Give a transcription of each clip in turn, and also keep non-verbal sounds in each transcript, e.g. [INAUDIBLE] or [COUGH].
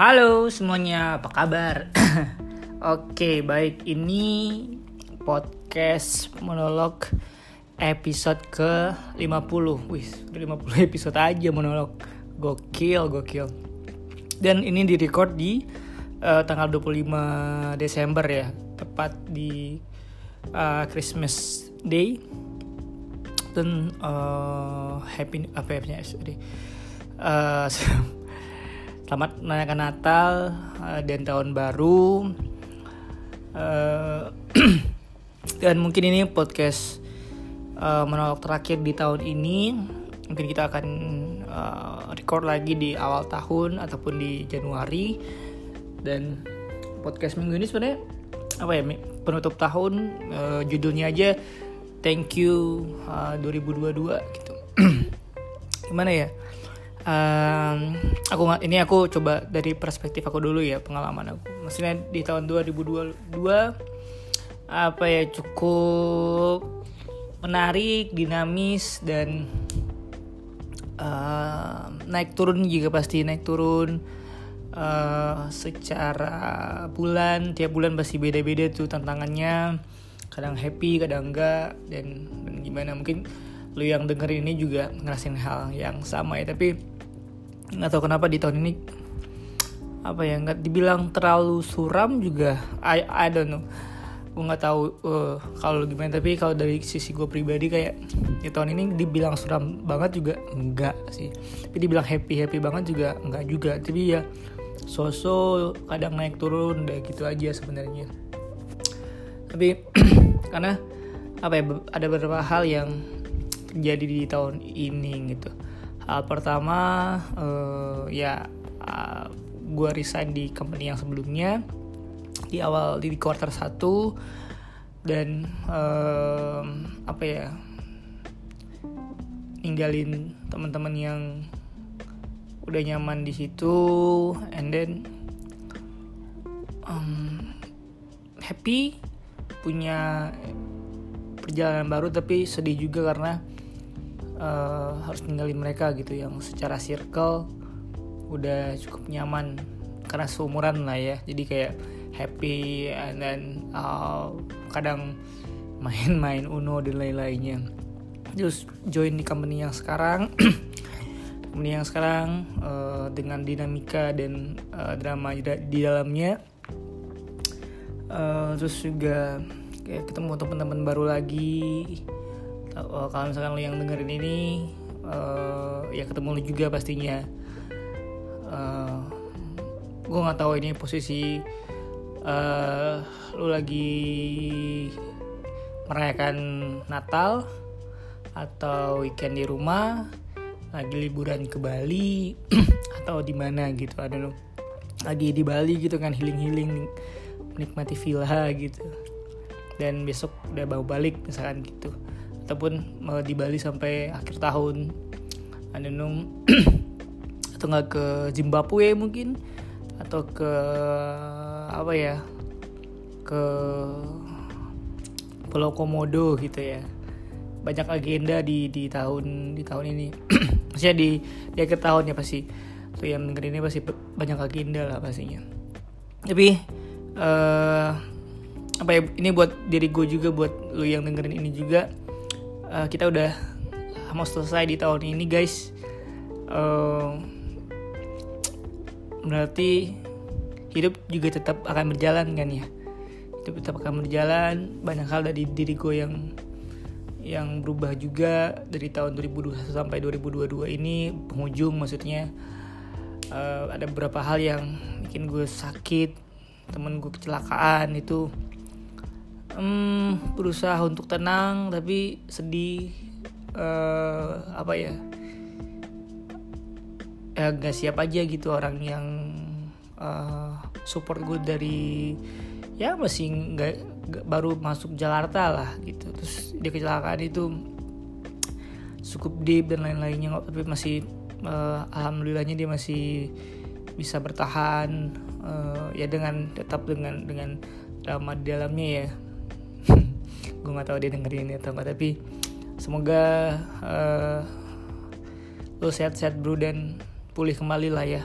Halo semuanya, apa kabar? [COUGHS] Oke, baik. Ini podcast monolog episode ke-50. Wih, udah 50 episode aja monolog. Gokil, gokil. Dan ini direcord di uh, tanggal 25 Desember ya, tepat di uh, Christmas Day. Dan uh, happy apa ya? Uh, [LAUGHS] Selamat merayakan Natal uh, dan Tahun Baru. Uh, [CLEARS THROAT] dan mungkin ini podcast uh, menolak terakhir di tahun ini. Mungkin kita akan record lagi di awal tahun ataupun di Januari. Dan podcast minggu ini sebenarnya apa ya penutup tahun judulnya aja Thank you uh, 2022 gitu. [CLEARS THROAT] Gimana ya? Um, aku ini aku coba dari perspektif aku dulu ya pengalaman aku. Maksudnya di tahun 2022 apa ya cukup menarik dinamis dan uh, naik turun juga pasti naik turun uh, secara bulan. Tiap bulan pasti beda-beda tuh tantangannya. Kadang happy kadang enggak dan, dan gimana. Mungkin lu yang dengerin ini juga ngerasain hal yang sama ya tapi nggak tahu kenapa di tahun ini apa ya nggak dibilang terlalu suram juga. I I don't know. Gue nggak tahu uh, kalau gimana. Tapi kalau dari sisi gue pribadi kayak di tahun ini dibilang suram banget juga enggak sih. Tapi dibilang happy happy banget juga enggak juga. Tapi ya sosok kadang naik turun udah gitu aja sebenarnya. Tapi [CLEARS THROAT] karena apa ya ada beberapa hal yang terjadi di tahun ini gitu hal pertama uh, ya uh, eh, gue resign di company yang sebelumnya. Di awal di quarter 1 dan uh, apa ya ninggalin teman-teman yang udah nyaman di situ. And then um, happy punya perjalanan baru tapi sedih juga karena uh, harus ninggalin mereka gitu yang secara circle udah cukup nyaman. Karena seumuran lah ya jadi kayak happy and then uh, kadang main-main uno dan lain-lainnya. Terus join di company yang sekarang. [CLEARS THROAT] Company yang sekarang uh, dengan dinamika dan uh, drama di dalamnya. Uh, terus juga kayak ketemu teman-teman baru lagi uh, kalau misalkan lo yang dengerin ini uh, ya ketemu lo juga pastinya. Uh, eh, gue nggak tahu ini posisi uh, lo lagi merayakan Natal atau weekend di rumah lagi liburan ke Bali [CLEARS THROAT] atau di mana gitu ada lo lagi di Bali gitu kan healing healing menikmati villa gitu. Dan besok udah bawa balik misalkan gitu ataupun mau di Bali sampai akhir tahun. Nung [CLEARS THROAT] atau nggak ke Zimbabwe mungkin atau ke apa ya ke Pulau Komodo gitu ya. Banyak agenda di di tahun di tahun ini. [CLEARS THROAT] Maksudnya di di akhir tahun ya pasti. Tuh yang dengerin ini pasti banyak agenda lah pastinya. Tapi uh, apa ya ini buat diri gue juga buat lu yang dengerin ini juga uh, kita udah mau selesai di tahun ini guys. Uh, berarti hidup juga tetap akan berjalan kan ya? Hidup tetap akan berjalan. Banyak hal dari diri gue yang yang berubah juga dari tahun 2021 sampai 2022 ini penghujung maksudnya. Uh, ada beberapa hal yang bikin gue sakit temen gue kecelakaan itu hmm, berusaha untuk tenang tapi sedih. Uh, apa ya? Ya gak siap aja gitu orang yang uh, support gue dari ya masih nggak baru masuk Jakarta lah gitu. Terus dia kecelakaan itu cukup deep dan lain-lainnya tapi masih uh, alhamdulillahnya dia masih bisa bertahan uh, ya dengan tetap dengan dengan drama di dalamnya ya gue nggak tahu dia dengerin ini atau enggak tapi semoga uh, lo sehat-sehat bro dan pulih kembali lah ya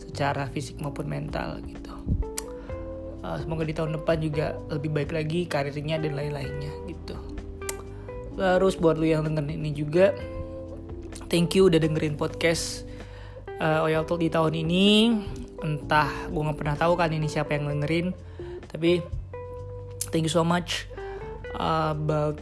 secara fisik maupun mental gitu. Uh, semoga di tahun depan juga lebih baik lagi karirnya dan lain-lainnya gitu. Terus buat lu yang dengerin ini juga thank you udah dengerin podcast uh, Oyal Talk di tahun ini. Entah gue nggak pernah tahu kan ini siapa yang dengerin tapi thank you so much about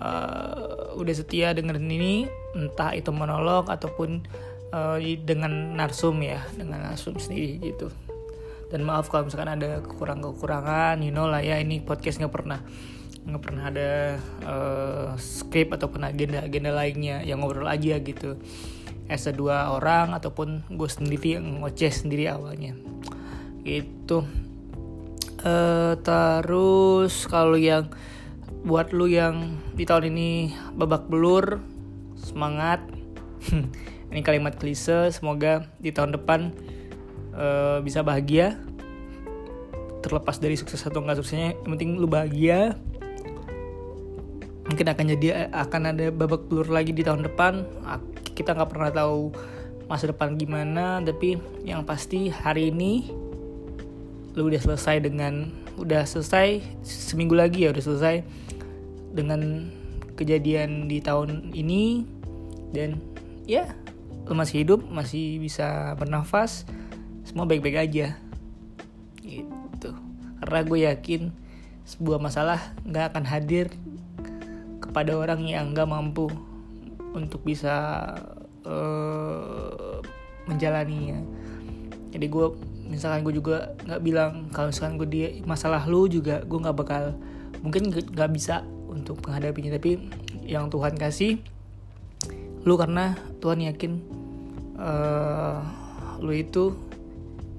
uh, udah setia dengerin ini entah itu monolog ataupun uh, dengan narsum ya dengan narsum sendiri gitu. Dan maaf kalau misalkan ada kekurangan-kekurangan you know lah ya ini podcast nggak pernah nggak pernah ada uh, script ataupun agenda-agenda lainnya yang ngobrol aja gitu. As dua orang ataupun gue sendiri yang ngoceh sendiri awalnya. Gitu. Uh, terus kalau yang buat lu yang di tahun ini babak belur semangat. [LAUGHS] Ini kalimat klise semoga di tahun depan uh, bisa bahagia. Terlepas dari sukses atau enggak suksesnya yang penting lu bahagia. Mungkin akan jadi akan ada babak belur lagi di tahun depan. Kita nggak pernah tahu masa depan gimana tapi yang pasti hari ini lu udah selesai dengan udah selesai seminggu lagi ya udah selesai dengan kejadian di tahun ini. Dan ya masih hidup masih bisa bernafas semua baik-baik aja. Gitu. Karena gue yakin sebuah masalah nggak akan hadir kepada orang yang nggak mampu untuk bisa uh, menjalaninya. Jadi gue misalkan gue juga nggak bilang kalau misalkan gue dia masalah lu juga gue nggak bakal mungkin nggak bisa untuk menghadapinya. Tapi yang Tuhan kasih lu karena Tuhan yakin uh, lu itu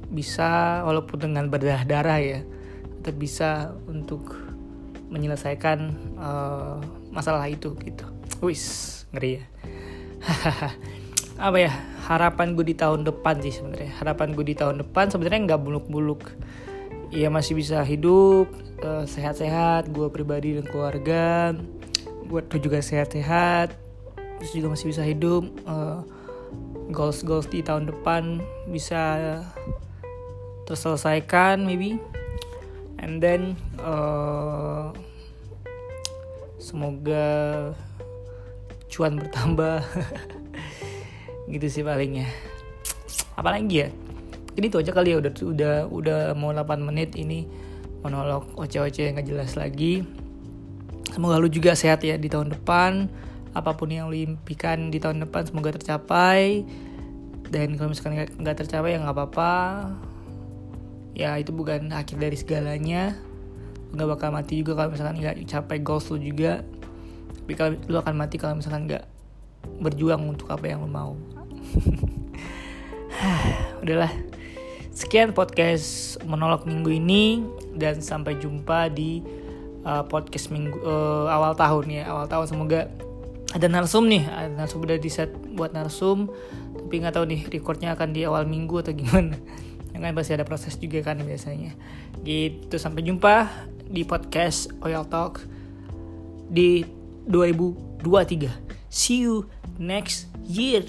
bisa walaupun dengan berdarah-darah ya tetap bisa untuk menyelesaikan uh, masalah itu gitu. Wis ngeri ya [LAUGHS] apa ya harapan gue di tahun depan sih sebenarnya. Harapan gue di tahun depan sebenarnya nggak buluk-buluk. Ya masih bisa hidup uh, sehat-sehat gue pribadi dan keluarga gue tuh juga sehat-sehat terus juga masih bisa hidup uh, goals goals di tahun depan bisa terselesaikan maybe. And then uh, semoga cuan bertambah [LAUGHS] gitu sih palingnya. Apalagi ya? Ini tuh aja kali ya udah udah udah mau 8 menit ini monolog oce-oce yang gak jelas lagi. Semoga lu juga sehat ya di tahun depan. Apa pun yang lu impikan di tahun depan semoga tercapai. Dan kalau misalkan nggak tercapai ya nggak apa-apa. Ya itu bukan akhir dari segalanya. Nggak bakal mati juga kalau misalkan nggak capai goals lu juga. Tapi kalau lu akan mati kalau misalkan nggak berjuang untuk apa yang lu mau [SIGHS] udahlah. Sekian podcast monolog minggu ini dan sampai jumpa di uh, podcast minggu uh, awal tahun ya awal tahun. Semoga ada narsum nih ada narsum udah di set buat narsum. Tapi nggak tahu nih recordnya akan di awal minggu atau gimana. [LAUGHS] Yang kan pasti ada proses juga kan biasanya. Gitu sampai jumpa di podcast Oil Talk di 2023 see you next year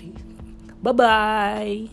bye bye